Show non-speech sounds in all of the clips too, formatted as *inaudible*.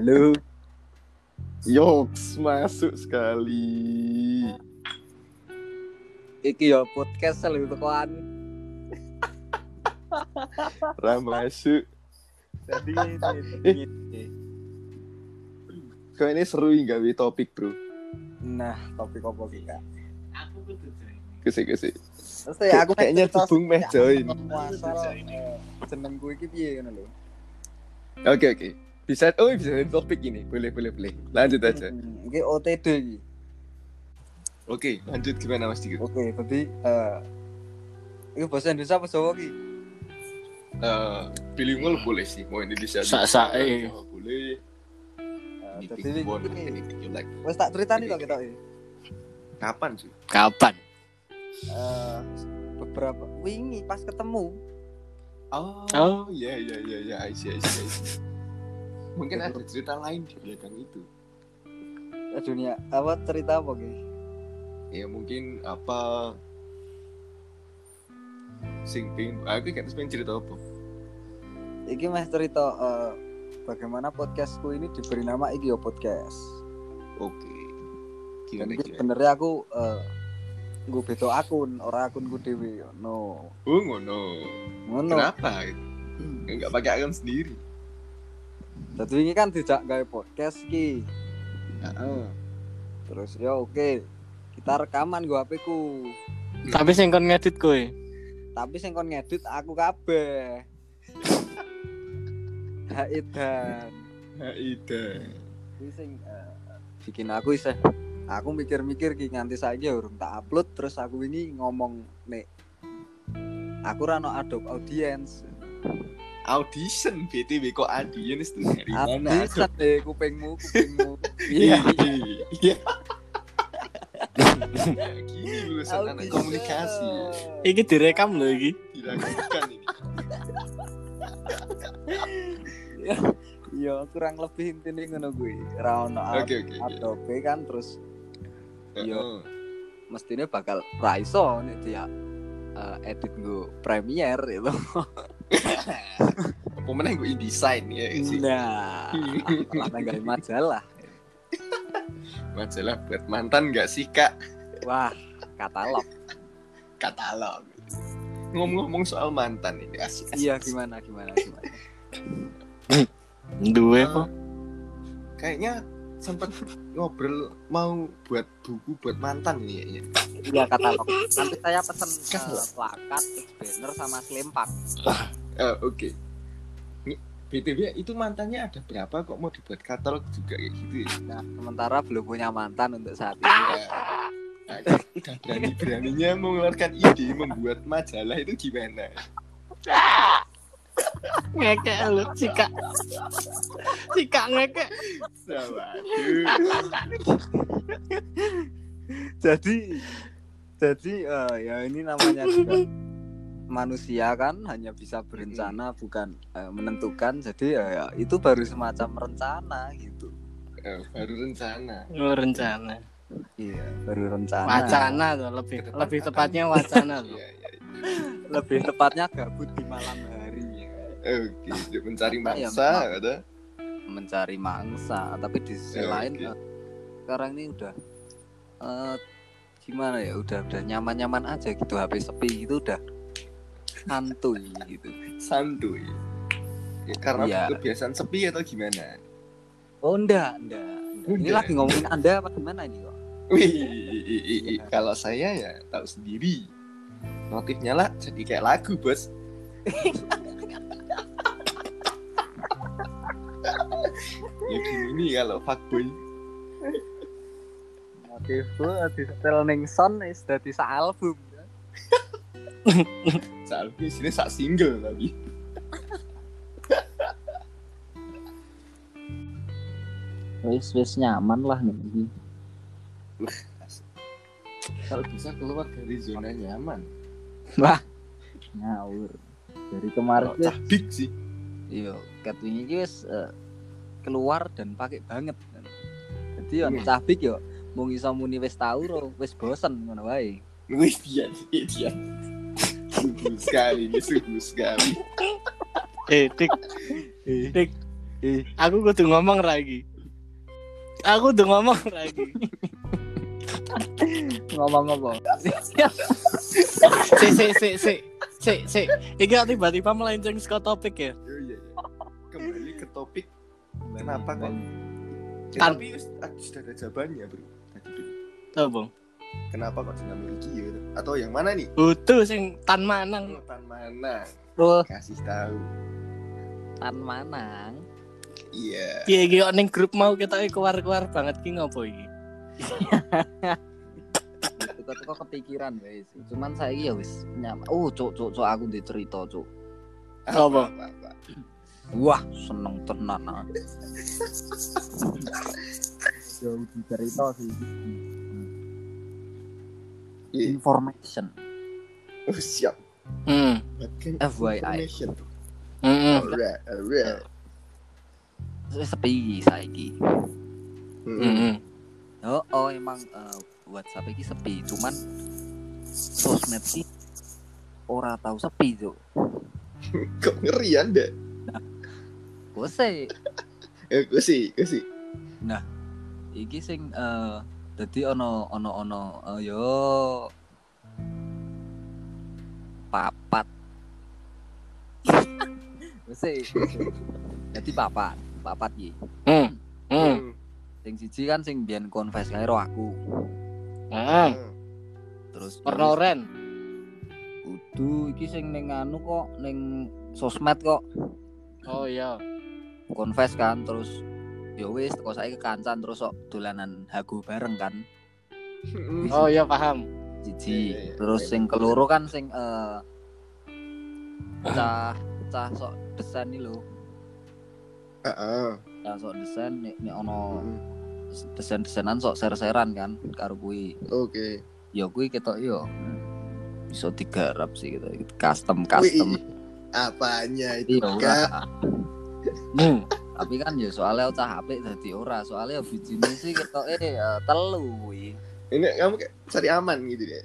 Halo. Yoks masuk sekali. Iki ya podcast selalu tekan. Ram masuk. Jadi Eh. Kau ini seru nggak wi topik bro? Nah, topik apa kita? Kesik kesik. Terus ya aku Kayaknya Cebung meh join. Masalah eh, jenengku iki piye ngono lho. Oke oke. Bisa oh bisa jadi topik ini. Boleh boleh boleh. Lanjut aja. Hmm, Iki OTD iki. Oke lanjut gimana Mas Dikit? Oke, berarti eh Iku bahasa Indonesia apa Jawa ki? Eh, bilingual boleh sih. Mau Indonesia. Sak-sak, bisa, eh. Boleh. Eh, Anything Jadi you like. wis tak ceritani kok kita iki. Kapan sih? Kapan? Eh beberapa wingi pas ketemu Oh, Oh. iya iya iya iya, I see, I see, I see. Mungkin ada cerita lain di belakang itu. eh, dunia apa cerita apa ki? Ya mungkin apa sing ping aku kan pengen cerita apa? Iki mah cerita eh, bagaimana podcastku ini diberi nama iki yo podcast. Oke. Dan Gimana sebenarnya aku eh gue beda akun, ora akunku dhewe. No. Oh ngono. Ngono. Kenapa? *clears throat* Enggak pakai akun sendiri. Jadi ini kan tidak gawe podcast ki. Heeh. Terus ya oke. Kita rekaman gue HP ku. Tapi sing kon ngedit kowe. Tapi sing kon ngedit aku kabeh. *laughs* Haidan. Haida. Kuwi sing eh, bikin aku isih aku mikir-mikir ki nganti saiki ya urung tak upload terus aku ini ngomong nek aku ra ono Adobe Audience. Audition BTW kok audience tuh dari mana? Audition deh kupingmu, kupingmu. Iya. *laughs* Iya. Iya. Gini lulusan anak Audition. komunikasi. Iki direkam lho iki. Dilakukan ini. Iya, kurang lebih intinya ngono kuwi. Ra ono Oke oke. oke. Adobe kan terus Iya. Heeh. mestinya bakal raiso nih dia eh, edit gue Premiere itu. *laughs* Apa meneh gue InDesign ya sih. Nah, *laughs* gak majalah. Majalah buat mantan gak sih kak? Wah, katalog. Katalog. Ngomong-ngomong soal mantan ini asik. asik, Iya, gimana gimana gimana. Duwe po. Kayaknya sempat ngobrol mau buat buku buat mantan ini ya. Iya, katalog. Nanti saya pesen eh, plakat, banner sama selempang. Eh, Oke. Ini, BTW itu mantannya ada berapa kok mau dibuat katalog juga kayak gitu ya? Nah, sementara belum punya mantan untuk saat ini. Ya. Nah, udah berani-beraninya mengeluarkan ide membuat majalah itu gimana? Ngekek lu sika. Sika ngekek. Jadi jadi eh, ya ini namanya juga manusia kan hanya bisa berencana bukan eh, menentukan jadi ya, ya, itu baru semacam rencana gitu Eh, baru rencana. Oh, rencana. iya baru rencana Wacana tuh lebih Ke depan lebih akan- tepatnya *laughs* wacana tuh. Iya, iya. lebih tepatnya gabut di malam hari ya. Oke, mencari Ya, mangsa, memang. kata. mencari mangsa tapi di sisi Ya, lain eh, sekarang ini udah eh, gimana ya udah udah nyaman-nyaman aja gitu HP sepi itu udah santuy gitu Santuy. Ya, karena Iya. kebiasaan sepi atau gimana? Oh enggak, enggak. enggak. Ini lagi ngomongin Anda apa gimana ini kok? Wih, i- kalau saya ya tahu sendiri. Motifnya lah jadi kayak lagu, Bos. ya gini kalau fuckboy. Motifku di setel ning son wis dadi album. *laughs* Soal di sini sak single tapi. Wis wis nyaman lah nih. Kalau bisa keluar dari zona nyaman. Wah, ngawur. Dari kemarin wis cah big sih. iya, ket wingi iki wis eh, keluar dan pakai banget. Jadi yo Hmm. cabik yo mung iso muni wis tau ro, wis bosen ngono wae. Wih, dia, dia, dia. Subuh sekali, ini subuh sekali. Eh, tik. Tik. Eh, Aku kudu ngomong lagi. Aku kudu ngomong lagi. ngomong apa? Si si si si si si. Kok tiba-tiba melenceng ke topik ya. Iya, iya. Kembali ke topik Kenapa kok? Kan- tapi ah, sudah ada jawabannya bro. Tadi bro. Tuh, Bang. Kenapa kok dinamiki ya? Atau yang mana nih? Butuh sing tan manang. Tan mana? Tuh, Kasih tahu. tan manang. Iya. Iki kok ning grup mau kita keluar-keluar banget ki ngopo iki? Kok kepikiran guys. Cuman saya ya wis nyaman. Oh, cuk cuk cuk aku di cerita cuk. Apa? Apa, apa? Wah, seneng tenan. *laughs* di cerita sih. Iya. Information. Oh, siap. Hmm. Buatkan FYI. information. Heeh. Alright, alright. Sepi saiki. Hmm. Heeh. Oh, oh emang eh, WhatsApp iki sepi, cuman sosmed sih ora tahu sepi tuh. *laughs* Kok ngeri anda? Bose, Eh, gue sih, gue sih. iki sing eh dadi ono ono ono eh, yo papat. *laughs* Bose. Jadi papat, papat iki. Hmm. Hmm. Hmm. Sing siji kan sing biyen confess karo aku. Heeh. Terus Warna oren. kudu iki sing ning anu kok ning sosmed kok Oh iya. confess kan terus ya wis kok saiki kekancan terus kok dolanan hago bareng kan Hmm. Oh iya paham. siji Iya, iya, iya. terus sing keloro kan sing eh cah cah sok desain nih lho Heeh. cah sok desain nek nek ono Hmm. desain-desainan sok ser-seran kan karo kuwi Oke. ya kuwi ketok yo bisa digarap sih gitu custom Wih, custom apanya itu iya Hmm. Tapi kan ya soalnya cah apik dadi ora soalnya bijine sih ketok eh telu kuwi Ini kamu kayak cari aman gitu deh.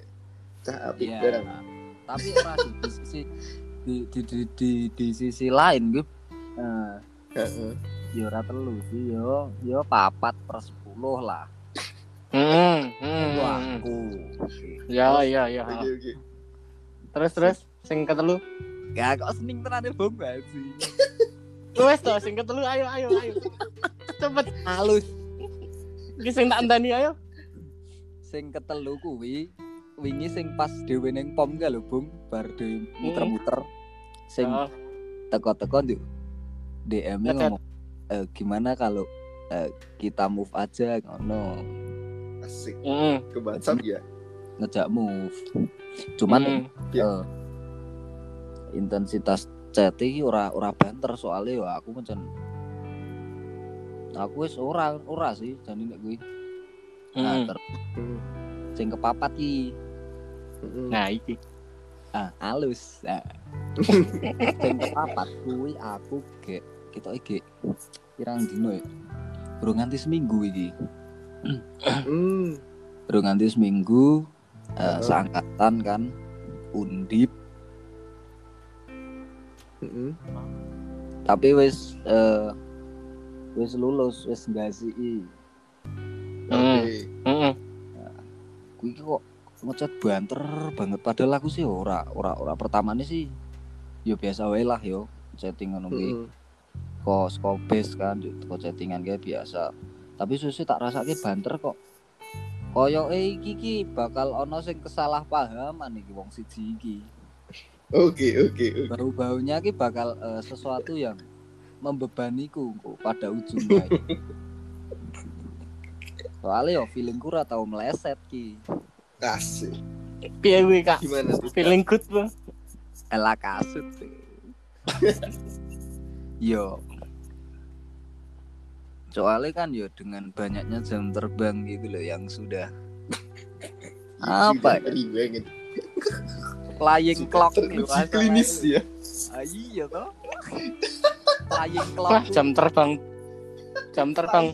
Cah apik barang. Tapi ora di, di sisi di di di, di, di sisi lain gue Heeh. ya ora telu sih yo yo papat per sepuluh lah Hmm. itu Hmm. aku Ya ya ya. Oke oke. Terus terus sing ketelu. ya kok sening tenan bong sih *laughs* Wes to sing ketelu ayo ayo ayo. Cepet halus iki sing tak andani ayo. sing ketelu kuwi wingi sing pas dhewe ning pom ka lho bung bar dhewe muter-muter sing Oh. teko-teko nduk DM ngomong "Eh, gimana kalau eh, kita move aja ngono Asik. Heeh. Ke WhatsApp ya. ngejak move cuman Hmm. Iya. eh, intensitas chat iki ora ora banter soalnya ya aku mencen aku wis ora ora sih jane nek kuwi nah Hmm. ter Hmm. sing kepapat ki Hmm. Nah iki. ah halus nah. *laughs* sing kepapat kuwi aku gek kita iki pirang dino ya Bro nganti seminggu iki Hmm. Bro nganti seminggu eh, Heeh. seangkatan kan undip Hmm. tapi wis eh, wis lulus wis nggasi Oke. Heeh. kuwi iki kok ngechat banter banget padahal aku sih ora ora ora pertamane sih yo biasa wae lah yo chatting ngono kuwi Hmm. kok skobes kan yo kok chattingan kayak biasa tapi susu tak rasake banter kok koyo eh iki iki bakal ono sing kesalahpahaman iki wong siji iki Oke oke oke. bau-baunya iki bakal eh, sesuatu yang membebaniku kok pada ujungnya soalnya yo feelingku ora tau meleset ki Asik. Piye kuwi Kak? Gimana tuh? Kak? Feeling good, Bang. Ela kasut. yo. Soalnya kan yo dengan banyaknya jam terbang gitu loh yang sudah apa ya? Flying clock asal klinis ya. Ah, iya toh. *laughs* flying clock. Wah, jam terbang. Jam terbang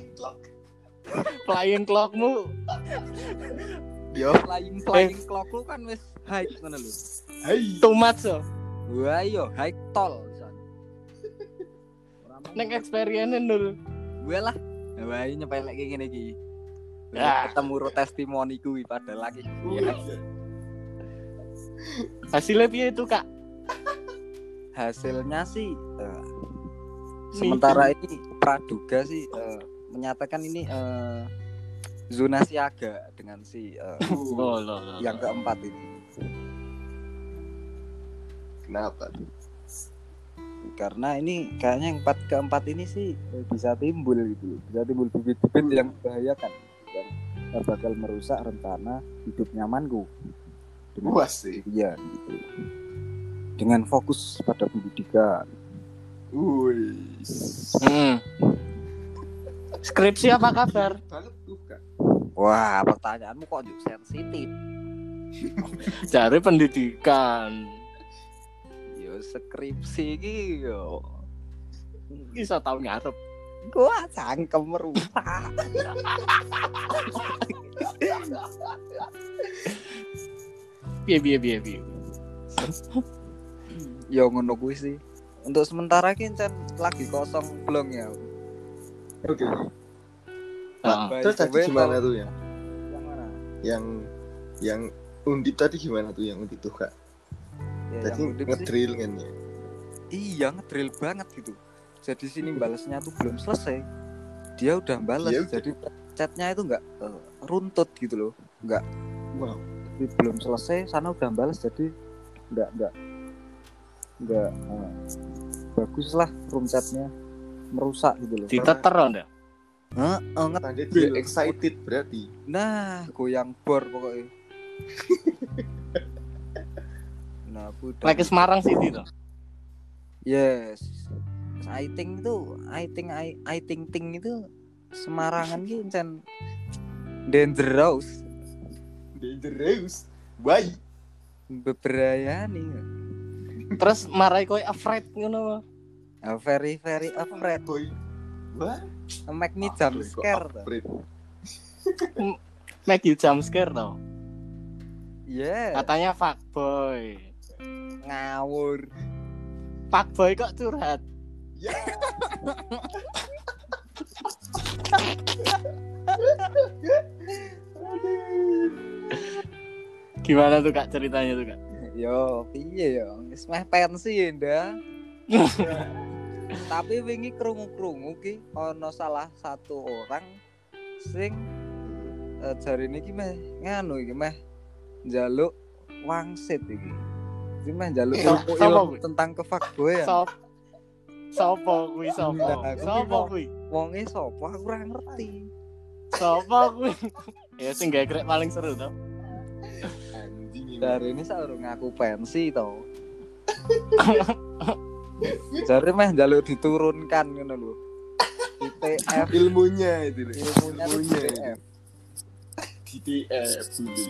flying clockmu Yo flying flying clock lu kan wis high ngono lho. Hai. too much so. Wah yo high tol. neng experience nur. gue lah wah ini nyepelek kayak gini iki Ya. ketemu ro testimoni kuwi padahal lagi Iya. Hasilnya piye itu kak? hasilnya sih eh, sementara ini praduga sih eh, menyatakan ini eh, zona siaga dengan si eh, *laughs* Oh, lo, lo. yang keempat ini Kenapa? karena ini kayaknya yang empat keempat ini sih bisa timbul gitu bisa timbul bibit-bibit yang membahayakan dan bakal merusak rencana hidup nyamanku dengan Puas sih. iya gitu dengan fokus pada pendidikan Wih. Hmm. Skripsi apa kabar? Wah pertanyaanmu kok juga sensitif Cari pendidikan. yo skripsi iki yo Bisa tahu ngarep. gua cangkem merusak *laughs* Piye piye piye piye. yo ngono kuwi sih untuk sementara ki Cen, lagi kosong blong ya Oke. Heeh. By Terus the tadi gimana tuh ya? yang mana Yang yang undip tadi gimana tuh yang undip tuh kak? ya, Tadi ngedrill kan ya? iya ngedrill banget gitu jadi sini balasnya tuh belum selesai dia udah balas Iya, udah. jadi chatnya itu nggak eh, runtut gitu loh nggak Wow. Jadi belum selesai sana udah balas jadi nggak nggak nggak eh, bagus lah room chatnya merusak gitu loh Diteter anda. Heeh, dia Drill. excited berarti. nah goyang bor pokoknya *laughs* nah aku udah Lagi Semarang City tuh. Yes. I think itu, I think I, I think ting itu Semarangan ki encen dangerous, Dangerous. Why? beberayani. Terus marai kowe afraid ngono. Uh, very very afraid. Boy. Wah. Make me jump scare. Make you jump scare tau. Yeah. Katanya fuckboy. Ngawur. Fuckboy kok curhat. Ya. *laughs* Gimana tuh kak ceritanya tuh kak? Yo, piye yo? Wis meh pensi nda. Tapi wingi krungu-krungu ki ana salah satu orang sing uh, jarine iki meh nganu iki meh njaluk wangsit iki. Iki meh njaluk So- ilmu, ilmu tentang kefakboyan. Sop. Sopo kuwi sopo? Sopo kuwi? Wonge sapa aku ora ngerti. Sopo kuwi? *laughs* Ya sing gegrek paling seru tau. Dari ini saurung ngaku pensi to. *laughs* Jare meh njaluk diturunkan ngono lho. Di TF ilmunya itu loh. ilmunya Ilmunya TF. di TF dulu.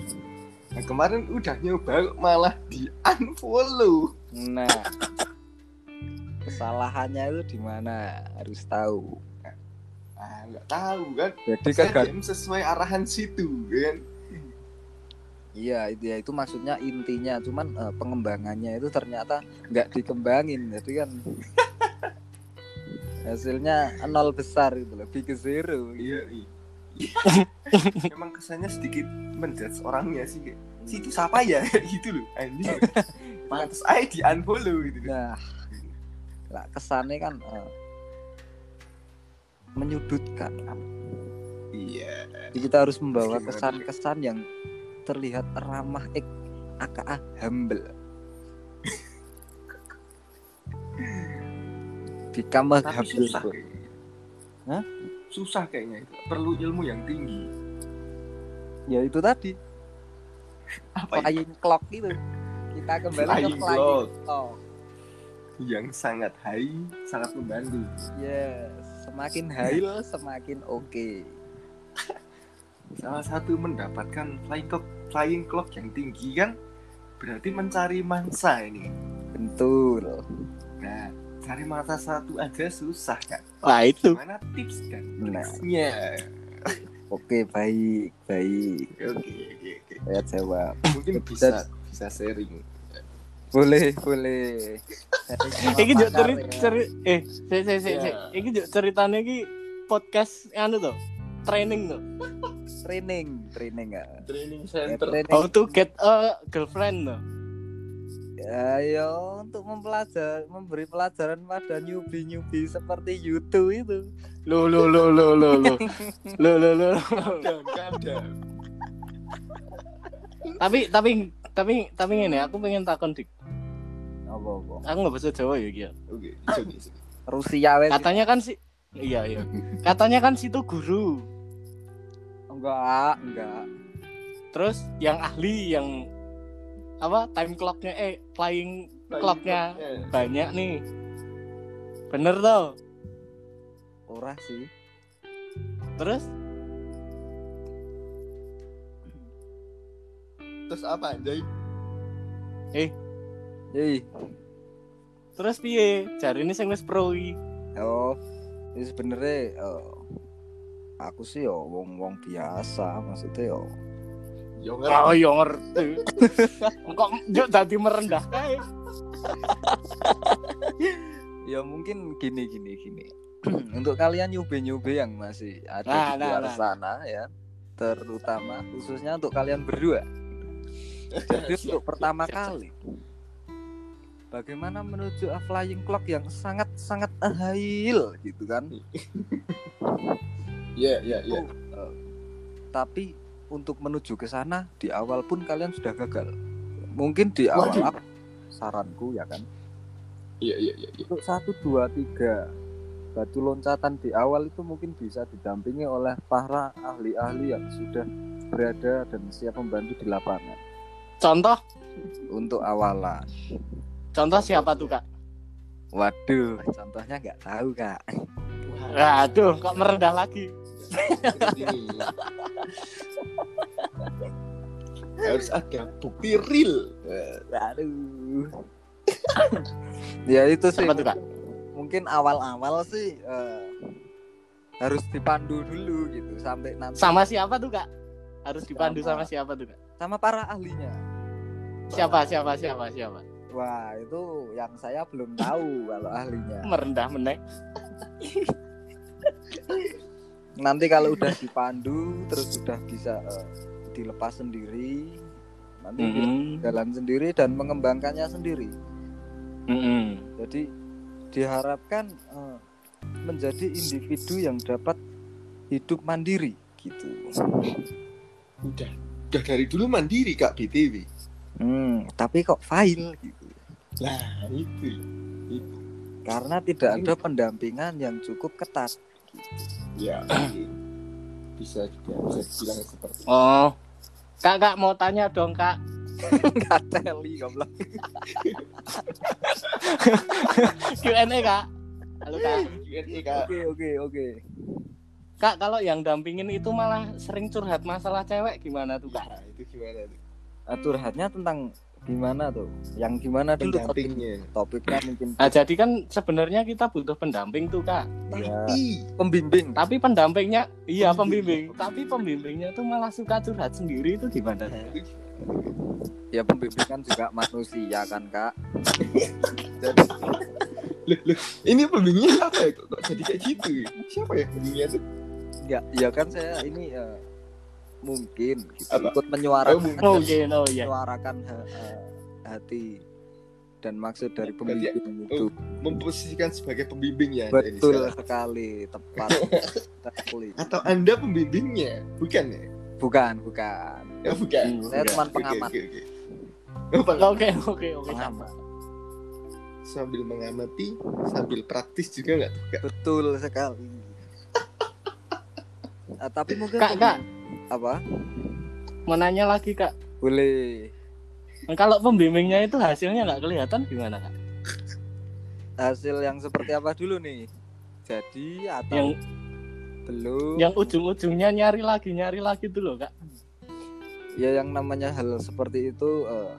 Nah, kemarin udah nyoba malah di unfollow. Nah, kesalahannya itu di mana harus tahu. Ah, nggak tahu kan. Jadi DM sesuai arahan situ kan. Iya itu ya itu maksudnya intinya, cuman eh, pengembangannya itu ternyata nggak dikembangin, jadi kan *laughs* hasilnya nol besar gitu lebih ke zero. Iya, iya. *laughs* Emang kesannya sedikit menjudge orangnya sih kayak si itu siapa ya *laughs* gitu loh anjing. Pantes aja di unfollow gitu. Nah, lah kesannya kan eh, menyudutkan. Iya. Jadi kita harus membawa kesan-kesan yang terlihat ramah ek aka humble. Become a Tapi humble. susah kayaknya. Hah? Susah kayaknya itu. Perlu ilmu yang tinggi. Ya itu tadi Apa itu? flying clock itu. Kita kembali ke Flying flying clock. clock. Yang sangat high, sangat membantu. Yes, semakin high semakin oke. Salah satu mendapatkan flying clock, flying clock yang tinggi kan berarti mencari mangsa ini. Betul. Nah, cari mangsa satu aja susah kan. Wah itu. Mana tips dan Nah. triksnya? Oke, baik, baik. Oke, oke, oke. Saya jawab. Mungkin Bisa- bisa sharing. boleh boleh *laughs* Iki juk ceri Pakar, ya. ceri eh se se se se. Ya. Iki juk ceritanya iki podcast anu tuh. Training tuh. Training training ya Training Ya, center. training How to get a girlfriend tuh. ya ya, untuk mempelajar memberi pelajaran pada newbie newbie seperti YouTube itu Lo lo lo lo lo lo. Lo lo lo. Tapi tapi tapi tapi ngene aku pengen takon dik. apa apa Aku nggak bahasa Jawa ya Gia. Oke. Rusia wes Katanya kan si Iya iya. Katanya kan situ guru. Enggak enggak Terus yang ahli yang apa time clocknya eh flying clocknya banyak nih. Bener tuh. ora sih Terus Terus apa anjay? Yoi. terus piye? Jari ini sing wis pro iki. Oh, ini sebenarnya eh, aku sih yo wong wong biasa, maksudnya yo Yo Oh ngerti. iya *laughs* ngerti. Kok juk dadi merendah *laughs* ya mungkin gini gini gini. *clears throat* Untuk kalian nyubi nyubi yang masih ada Nah, di nah, luar nah. sana ya, terutama khususnya untuk kalian berdua. Jadi *laughs* untuk pertama kali, bagaimana menuju a flying clock yang sangat sangat ahil gitu kan? Iya, iya, iya. Eh, tapi untuk menuju ke sana di awal pun kalian sudah gagal. Mungkin di awal Waduh. aku- saranku ya kan. Iya, iya, iya, iya. Untuk satu dua tiga batu loncatan di awal itu mungkin bisa didampingi oleh para ahli-ahli yang sudah berada dan siap membantu di lapangan. Contoh, Untuk awalan. contoh siapa tuh kak? Waduh, contohnya nggak tahu kak. Aduh, kok merendah lagi? Harus ada bukti real. Aduh. *laughs* ya itu sih. Tuh kak? mungkin awal-awal sih eh, harus dipandu dulu gitu sampai nanti Sama siapa tuh kak? Harus dipandu Sama. sama siapa tuh kak? sama para ahlinya. Siapa siapa siapa siapa? Wah itu yang saya belum tahu kalau ahlinya. Merendah menek. *laughs* Nanti kalau udah dipandu terus sudah bisa eh, dilepas sendiri, nanti dia Mm-mm. jalan sendiri dan mengembangkannya sendiri. Mm-mm. Jadi diharapkan eh, menjadi individu yang dapat hidup mandiri gitu. Udah, udah dari dulu mandiri kak BTW. Hmm, tapi kok fail gitu. Lah itu. karena tidak ada pendampingan yang cukup ketat. Ya, oke. bisa juga bisa dibilang seperti itu. Oh, kak kak mau tanya dong kak. *laughs* Kateli goblok. Q&A kak. Halo kak. Q&A kak. Oke oke oke. Kak kalau yang dampingin itu malah sering curhat masalah cewek gimana tuh kak? Nah, itu gimana tuh? Curhatnya tentang gimana tuh? Yang gimana dulu topik, Pendampingnya. topiknya mungkin Nah jadi kan sebenarnya kita butuh pendamping tuh kak. ya, Tapi pembimbing. Tapi pendampingnya, iya Pembimbing. pembimbing. Tapi pembimbingnya tuh malah suka curhat sendiri itu gimana? Ya pembimbing kan juga manusia kan kak. Jadi ini pembimbingnya apa ya? Kok, jadi kayak gitu? ya? Siapa ya pembimbingnya tuh? ya, ya kan saya ini eh, mungkin gitu, Apa? ikut menyuarakan, Oh, mungkin. Oh iya, oh menyuarakan ha- eh, hati dan maksud dari Berarti- pembimbing itu. Memposisikan sebagai pembimbingnya. ini Betul sekarang. sekali, tepat *laughs* sekali. Atau anda pembimbingnya? Bukan ya? Bukan, bukan. Ya bukan. Hmm, saya Bukan. teman pengamat. oke, oke. Oh. Oke oke oke. Pengamat. Sambil mengamati, sambil praktis juga nggak? Betul sekali. *laughs* Ah, tapi mungkin Kak kak apa? mau nanya lagi kak. Boleh. Kalau pembimbingnya itu hasilnya nggak kelihatan gimana kak? Hasil yang seperti apa dulu nih? Jadi atau Yang belum? yang ujung-ujungnya nyari lagi nyari lagi tuh loh kak. Ya yang namanya hal seperti itu eh,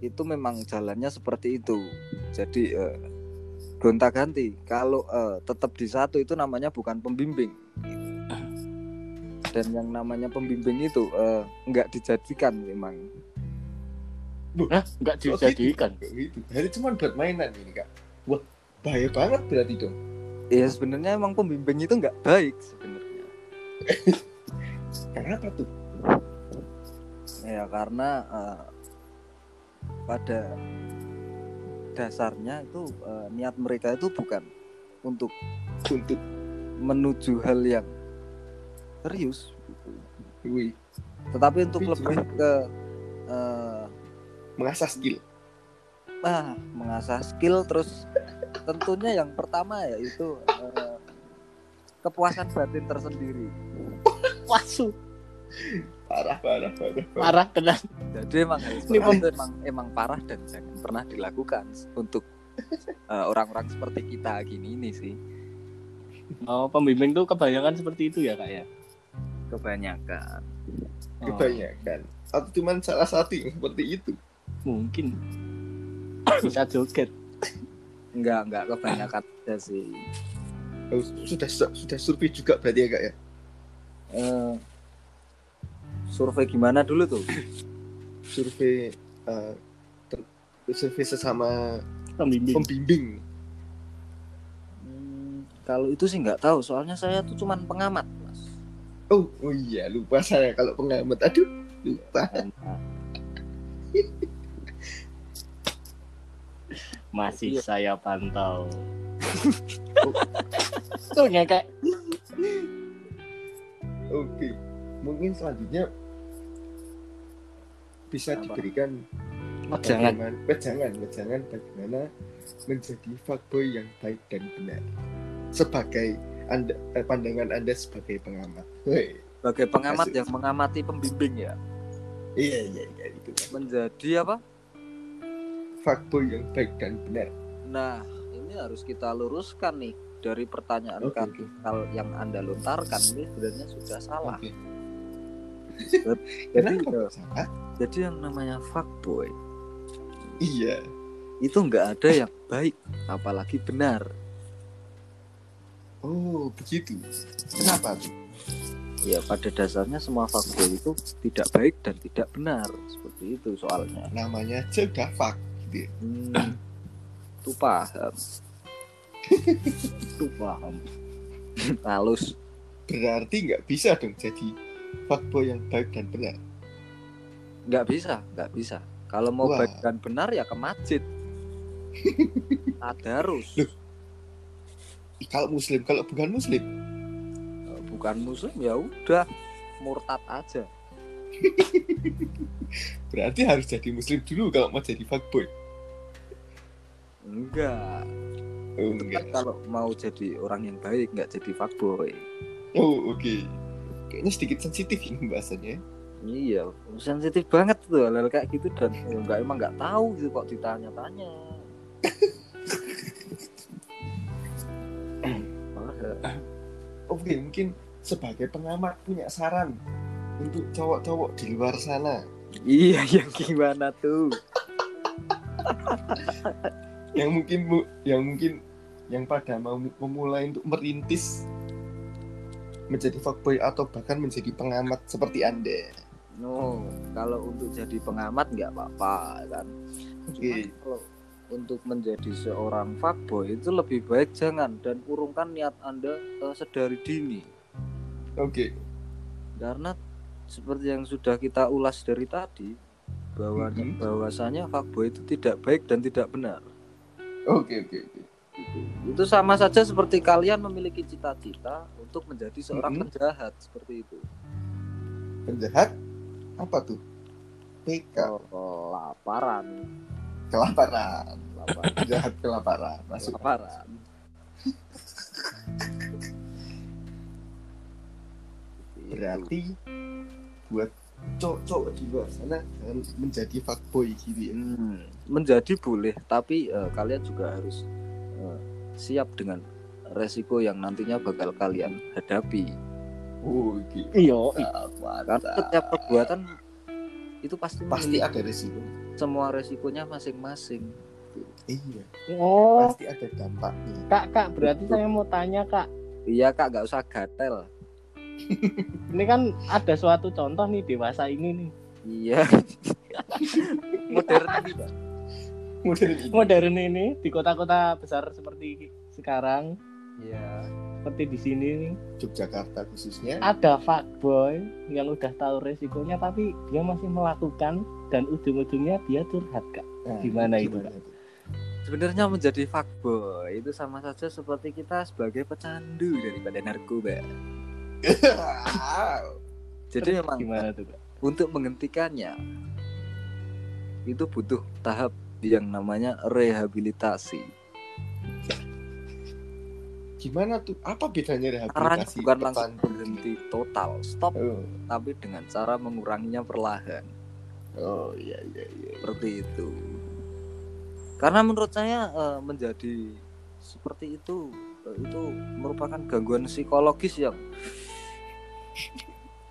itu memang jalannya seperti itu. Jadi eh, gonta-ganti. Kalau eh, tetap di satu itu namanya bukan pembimbing. Dan yang namanya pembimbing itu eh, nggak dijadikan memang. Hah? Nggak Oh, dijadikan. Gitu. Jadi cuma buat mainan ini kak. Wah bahaya banget berarti dong. ya sebenarnya emang pembimbing itu nggak baik sebenarnya *laughs* Kenapa tuh? ya karena eh, pada dasarnya itu eh, niat mereka itu bukan untuk Untuk menuju hal yang serius wih, tetapi untuk Tapi lebih ke eh, mengasah skill. ah, mengasah skill terus tentunya yang pertama yaitu eh, kepuasan batin tersendiri *laughs* Wasu, Parah, parah, parah. parah. parah tenan. jadi emang Ini itu emang emang parah dan jangan pernah dilakukan untuk eh, orang-orang seperti kita gini ini sih Oh, pembimbing tuh kebanyakan seperti itu ya, Kak ya? Kebanyakan Oh, Kebanyakan. Atau cuma salah satu yang seperti itu. mungkin. Bisa joget. enggak enggak kebanyakan aja sih Oh, sudah sudah survei juga berarti ya kak ya. Eh, survei gimana dulu tuh *coughs* Survei eh, ter- survei sesama Pembimbing. pembimbing. Hmm, kalau itu sih nggak tahu soalnya saya tuh cuman pengamat Oh, oh iya lupa saya kalau pengamat. Aduh, lupa. *laughs* Masih Iya. saya pantau. *laughs* Tuh ngekek. Oke, mungkin selanjutnya bisa Apa? diberikan Oh, jangan. bagaimana- wejangan, wejangan bagaimana menjadi fuckboy yang baik dan benar. Sebagai anda, eh, pandangan anda sebagai pengamat. Sebagai pengamat yang mengamati pembimbing ya iya iya iya itu. menjadi apa Fuckboy yang baik dan benar. nah ini harus kita luruskan nih dari pertanyaan oke. hal yang anda lontarkan ini sebenarnya sudah salah Oke. *laughs* jadi eh, salah? jadi yang namanya fuckboy Iya. itu nggak ada yang baik apalagi benar Oh, begitu. Kenapa tuh? ya pada dasarnya semua fuckboy itu tidak baik dan tidak benar seperti itu soalnya Namanya udah fuck gitu ya. hmm, itu paham itu paham halus Berarti nggak bisa dong jadi fuckboy yang baik dan benar. nggak bisa nggak bisa kalau mau Wah. baik dan benar ya ke masjid *laughs* tadarus Loh. Kalau muslim, kalau bukan muslim, bukan muslim ya udah murtad aja *laughs* berarti harus jadi muslim dulu kalau mau jadi fuckboy. enggak Oh, Kan enggak. kalau mau jadi orang yang baik nggak jadi fuckboy Oh, oke. Kayaknya sedikit sensitif ini pembahasannya. iya sensitif banget tuh hal kayak gitu dan ya, nggak emang nggak tahu gitu kok ditanya-tanya *laughs* Oke, mungkin sebagai pengamat punya saran untuk cowok-cowok di luar sana iya *laughs* yang gimana tuh yang mungkin mu- yang mungkin yang pada mau memulai untuk merintis menjadi fuckboy atau bahkan menjadi pengamat seperti Anda. no kalau untuk jadi pengamat nggak apa-apa kan Oke. kalau untuk menjadi seorang fuckboy itu lebih baik jangan dan urungkan niat anda eh, sedari dini Oke. karena seperti yang sudah kita ulas dari tadi bahwa Mhm. bahwasanya fuckboy itu tidak baik dan tidak benar Oke, oke, oke. Gitu. itu sama saja seperti kalian memiliki cita-cita untuk menjadi seorang Mhm. penjahat seperti itu Penjahat apa tuh? PK, kelaparan kelaparan. kelaparan Penjahat kelaparan. Masuk. kelaparan Berarti buat cowok-cowok di luar sana jangan menjadi fuckboy gitu ya. Hmm, menjadi boleh, tapi eh, kalian juga harus eh, siap dengan resiko yang nantinya bakal kalian hadapi. Oh, oke. Iya. Karena setiap perbuatan itu pasti, Pasti ada resiko. Semua resikonya masing-masing. Iya, Oh, pasti ada dampaknya. Kak, Kak, berarti saya mau tanya, Kak. Iya kak, nggak usah gatel. *laughs* Ini kan ada suatu contoh nih dewasa ini nih. Iya. *laughs* Modern ini. Modern ini. modern ini di kota-kota besar seperti sekarang Iya. Seperti di sini nih Yogyakarta khususnya. ada fuckboy yang udah tahu resikonya tapi dia masih melakukan dan ujung-ujungnya dia curhat kak Nah, gimana itu, Kak? itu? Sebenarnya menjadi fuckboy itu sama saja seperti kita sebagai pecandu daripada narkoba. Jadi memang gimana tuh kak untuk menghentikannya itu butuh tahap yang namanya rehabilitasi. Gimana tuh? Apa bedanya Caranya rehabilitasi? bukan langsung berhenti total, stop, Oh, tapi dengan cara menguranginya perlahan. oh iya iya iya. seperti itu karena menurut saya eh, menjadi seperti itu eh, itu merupakan gangguan psikologis yang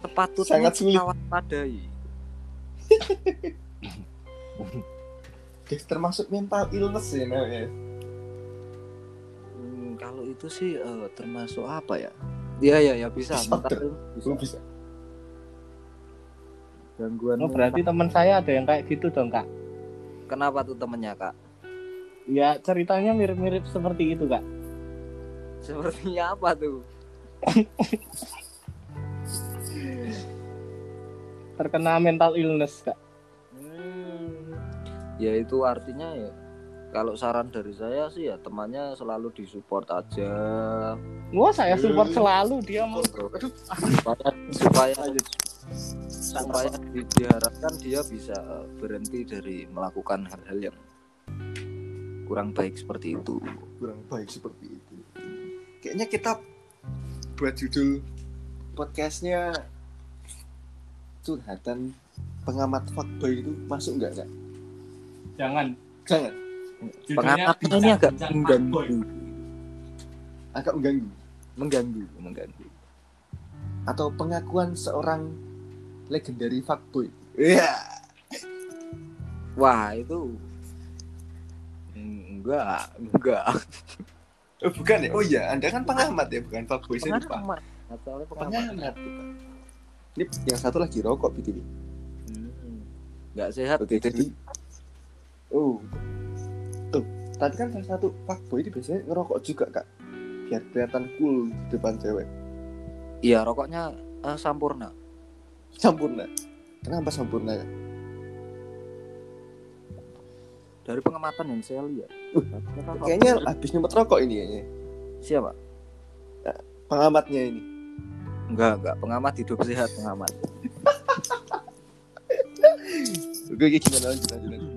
sepatutnya Sangat sulit. waspadai *laughs* termasuk mental illness ya namanya. Kalau itu sih eh, termasuk apa ya? Iya ya ya bisa Disorder. bisa. Bisa. gangguan oh berarti teman saya ada yang kayak gitu dong kak? Kenapa tuh temennya kak? Ya ceritanya mirip-mirip seperti itu kak. Sepertinya *laughs* apa tuh? Terkena mental illness kak. Hmm, ya itu artinya ya kalau saran dari saya sih ya temannya selalu disupport aja wah saya support selalu dia mau supaya supaya supaya di- diharapkan dia bisa eh, berhenti dari melakukan hal-hal yang kurang baik seperti itu. kurang baik seperti itu. Kayaknya kita buat judul podcastnya curhatan pengamat fuckboy itu masuk nggak kak? jangan Jangan, Pengamat ini agak mengganggu, agak mengganggu. mengganggu, mengganggu. Atau pengakuan seorang legendary fuckboy. Iya. Wah itu enggak, enggak. Oh, bukan ya? Oh iya, anda kan pengamat ya, bukan fuckboy. Saya lupa. Pengamat. Pengamat. Ini yang satu lagi rokok gitu. Hmm. Enggak sehat. Oke, jadi Oh. Tadi kan salah satu fuckboy itu biasanya ngerokok juga, Kak. Biar kelihatan cool di depan cewek. Iya rokoknya eh, sampurna. Sampurna. Kenapa sampurna? Dari pengamatan yang saya lihat. Uh, Kayaknya habis nyumet rokok ini kayaknya. siapa? Pengamatnya ini. Enggak, enggak. Pengamat hidup sehat, pengamat. *laughs* Oke, gimana lanjut, lanjut, lanjut.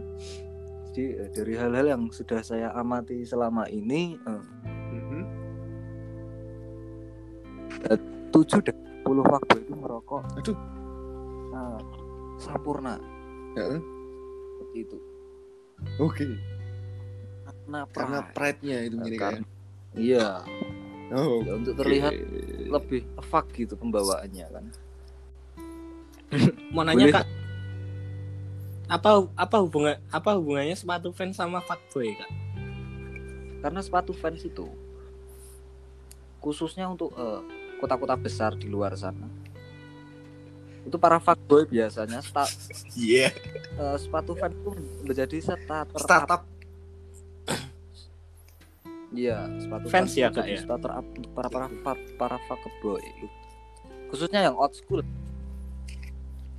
Jadi eh, dari hal-hal yang sudah saya amati selama ini, eh, Mhm. tujuh dari sepuluh fuckboy itu merokok. Aduh. Nah, sampurna Heeh. seperti itu. Oke. Karena Karena pride. pride-nya itu Nah, gini karena- kan. Iya, Oh, ya, untuk terlihat lebih fuck gitu pembawaannya kan. *laughs* mau nanya Boleh. kak apa apa hubungan apa hubungannya sepatu fans sama fuckboy kak Karena sepatu fans itu khususnya untuk eh, kota-kota besar di luar sana. Itu para fuckboy biasanya sta- Iya. eh, sepatu fans itu menjadi starter Startup. Iya, sepatu Fans ya, Kak, ya? Starter up untuk para para para, para fuckboy. Khususnya yang old school.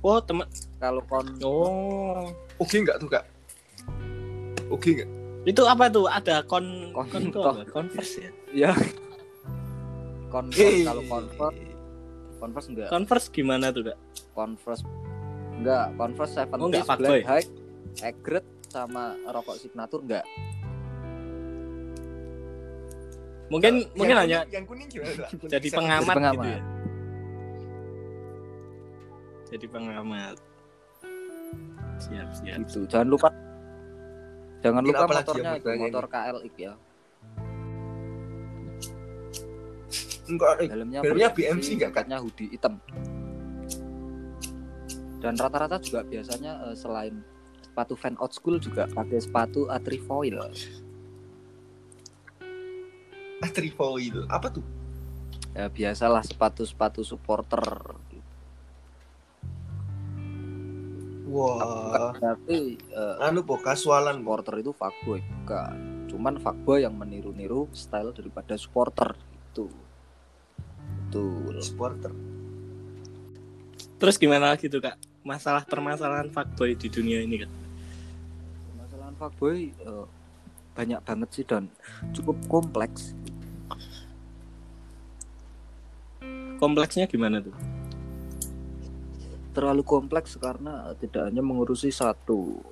Oh teman Kalau kon oh. Oke nggak tuh, Kak? Oke nggak? itu apa tuh? Ada kon Kon- kon, converse ya? Ya Converse kalau Converse Converse enggak converse gimana tuh kak? Converse enggak Converse Oh, 70 enggak, Black. High Egret sama rokok signature enggak mungkin mungkin Yang hanya kuning- yang kuning gimana, jadi pengamat, Jadi pengamat. gitu ya jadi pengamat. Siap siap. Gitu. Jangan lupa jangan lupa apalagi motornya itu motor KLX ya. Enggak, eh, dalamnya dalamnya BMC enggak, Kak? jaketnya hoodie hitam. Dan rata-rata juga biasanya eh, selain sepatu fan old school juga pakai sepatu atrifoil Trifoil. Apa tuh? ya biasalah sepatu-sepatu supporter Wah. berarti eh, Anu po kasualan po. supporter itu fuckboy bukan cuman fuckboy yang meniru-niru style daripada supporter itu betul Supporter. Terus gimana lagi tuh kak? Masalah permasalahan fuckboy di dunia ini kan? Permasalahan fuckboy eh, banyak banget sih dan cukup kompleks. Kompleksnya gimana tuh? Terlalu kompleks karena tidak hanya mengurusi satu.